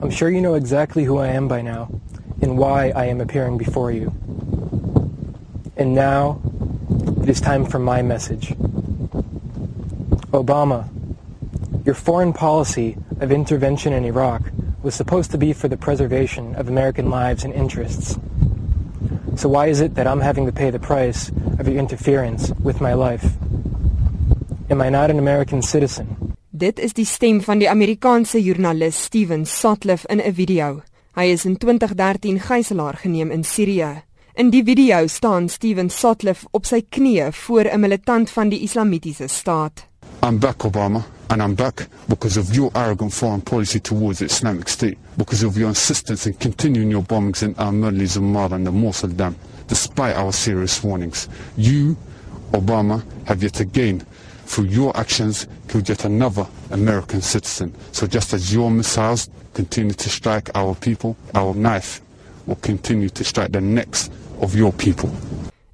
I'm sure you know exactly who I am by now and why I am appearing before you. And now, it is time for my message. Obama, your foreign policy of intervention in Iraq was supposed to be for the preservation of American lives and interests. So why is it that I'm having to pay the price of your interference with my life? Am I not an American citizen? Dit is die stem van die Amerikaanse joernalis Steven Sotliff in 'n video. Hy is in 2013 gijslaar geneem in Sirië. In die video staan Steven Sotliff op sy knieë voor 'n militant van die Islamitiese staat. I'm back Obama and I'm back because of your arrogant foreign policy towards the Islamic State because of your insistence in continuing your bombings in Al-Murli, Zumar and the Mosul Dam despite our serious warnings. You, Obama, have yet again through your actions killed yet another American citizen. So just as your missiles continue to strike our people, our knife will continue to strike the necks of your people.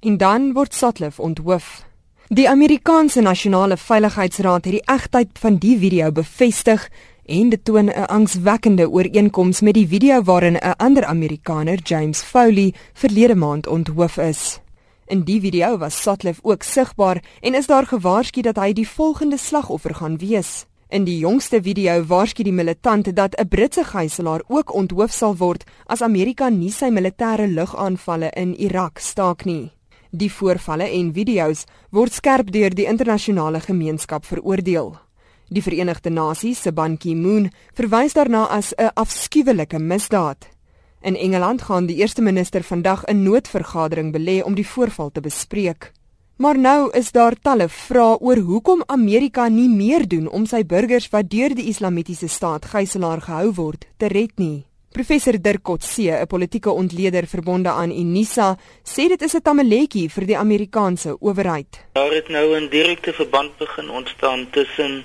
En dan word Sotliff onthoof. Die Amerikaanse Nasionale Veiligheidsraad het die egtheid van die video bevestig en dit toon 'n angswekkende ooreenkoms met die video waarin 'n ander Amerikaner, James Foley, verlede maand onthoof is. In die video was Sotliff ook sigbaar en is daar gewaarsku dat hy die volgende slagoffer gaan wees. In die jongste video waarsku die militant dat 'n Britse gijslaer ook onthoof sal word as Amerika nie sy militêre lugaanvalle in Irak staak nie. Die voorvalle en video's word skerp deur die internasionale gemeenskap veroordeel. Die Verenigde Nasies se Ban Ki-moon verwys daarna as 'n afskuwelike misdaad. In Engeland gaan die eerste minister vandag 'n noodvergadering belê om die voorval te bespreek. Maar nou is daar talle vrae oor hoekom Amerika nie meer doen om sy burgers wat deur die Islamitiese staat gijslaar gehou word te red nie. Professor Dirk Kotse, 'n politieke ontleder verbonde aan Unisa, sê dit is 'n tamaletjie vir die Amerikaanse owerheid. Daar het nou 'n direkte verband begin ontstaan tussen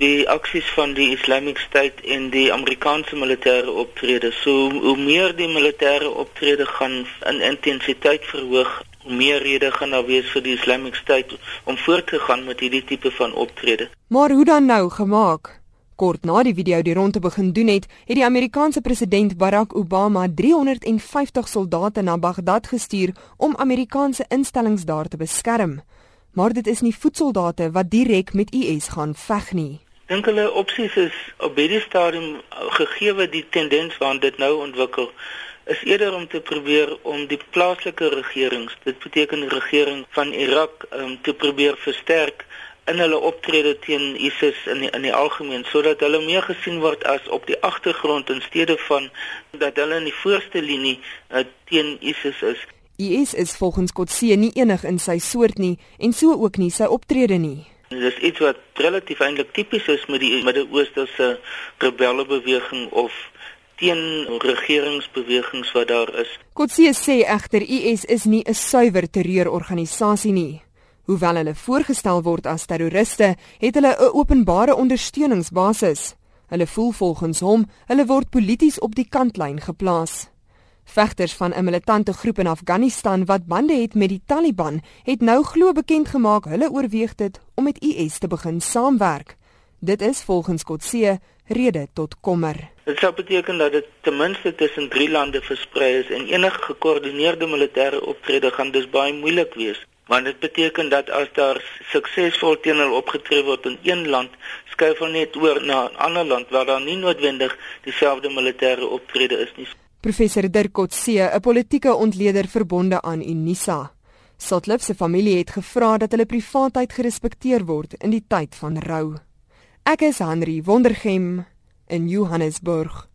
die aksies van die Islamic State en die Amerikaanse militêre optrede. So hoe meer die militêre optrede gaan in intensiteit verhoog, hoe meer rede gaan daar wees vir die Islamic State om voort te gaan met hierdie tipe van optrede. Maar hoe dan nou gemaak? Kort na die video die rondte begin doen het, het die Amerikaanse president Barack Obama 350 soldate na Baghdad gestuur om Amerikaanse instellings daar te beskerm. Maar dit is nie voetsoldate wat direk met IS gaan veg nie dink hulle opsies is op hierdie stadium gegee die tendens waarna dit nou ontwikkel is eerder om te probeer om die plaaslike regerings dit beteken regering van Irak um, te probeer versterk in hulle optrede teen ISIS in die, in die algemeen sodat hulle meer gesien word as op die agtergrond in steede van dat hulle in die voorste linie uh, teen ISIS is. IS is volgens Kotse nie enig in sy soort nie en so ook nie sy optrede nie Dit is iets wat relatief eintlik tipies is met die Midde-Oosterse rebellebeweging of teen regeringsbewegings wat daar is. Kotse sê egter IS is nie 'n suiwer terreurorganisasie nie. Hoewel hulle voorgestel word as terroriste, het hulle 'n openbare ondersteuningsbasis. Hulle voel volgens hom, hulle word polities op die kantlyn geplaas. Vegters van 'n militante groep in Afghanistan wat bande het met die Taliban, het nou glo bekend gemaak hulle oorweeg dit om met IS te begin saamwerk. Dit is volgens Kotse rede tot kommer. Dit sou beteken dat dit ten minste tussen drie lande versprei is en enige gekoördineerde militêre optrede gaan dus baie moeilik wees. Want dit beteken dat as daar suksesvol teen hulle opgetree word in een land, skuif hulle net oor na 'n ander land waar daar nie noodwendig dieselfde militêre optrede is nie. Professor Dirk Kotse, 'n politieke ontleder verbonde aan Unisa. Sotliff se familie het gevra dat hulle privaatheid gerespekteer word in die tyd van rou. Ek is Henry Wondergem in Johannesburg.